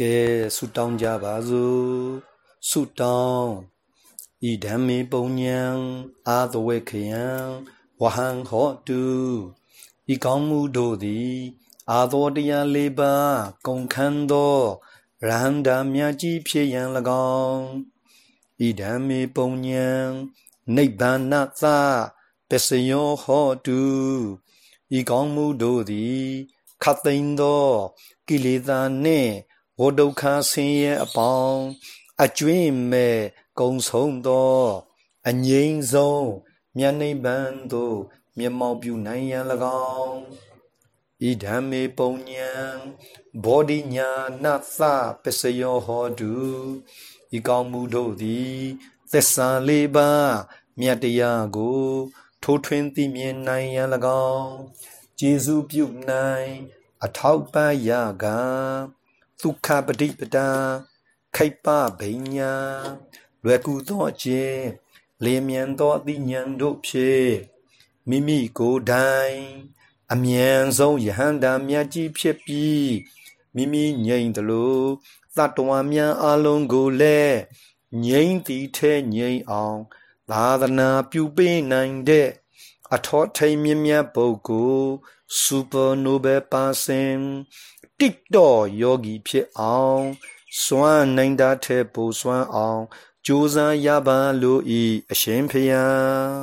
ကဲဆုတောင်းကြပါစို့ဆုတောင်းဤဓမ္မေပုံညံအာသဝေခယံဝဟံဟောတုဤကောင်းမှုတို့သည် အာသောတရားလေးပါးကုန်ခန်းသောရဟန္တာမြတ်ကြီးဖြစ်ရန်၎င်းဤဓမ္မေပုံညံနိဗ္ဗာန်သပစ္စယောဟောတုဤကောင်းမှုတို့သည်ခတ်သိမ်းသောကိလေသာနှင့် ဝဒုက္ခဆင်းရဲအပေါင်းအကျွင့်မဲ့ကုံဆုံးသောအငြိမ်းဆုံးမြတ်နိဗ္ဗာန်သို့မျက်မှောက်ပြုနိုင်ရန်၎င်းဤဓမ္မေပုံညံဘောဓိညာနသပစ္စယောဟောတုဤကောင်းမှုတို့သည်သစ္စာလေးပါးမြတ်တရားကို ထိုးထွင်းသိမြင်နိုင်ရန်၎င်းကျေစုပြုနိုင် အထောက်ပံ့ရက ဒုက္ခပฏิပဒာခိပ္ပဗိညာလွယ်ကူသောအခြင်းလင်းမြန်သောအသိဉာဏ်တို့ဖြင့်မိမိကိုယ်တိုင် အမြန်ဆုံးယဟန္တာမြတ်ကြီးဖြစ်ပြီးမိမိငြိမ်သလိုသတ္တဝါများအလုံးကိုလည်းငြိမ်သည်ထဲငြိမ်အောင် သာသနာပြုပေးနိုင်တဲ့အထောထိန်မြင့်မြတ်ပုဂ္ဂိုလ် super noble person တိတော့ယောဂီဖြစ်အောင်စွမ်းနိုင်တာထဲပိုစွမ်းအောင်ကြိုးစားရပါလို့ဤအရှင်ဖျား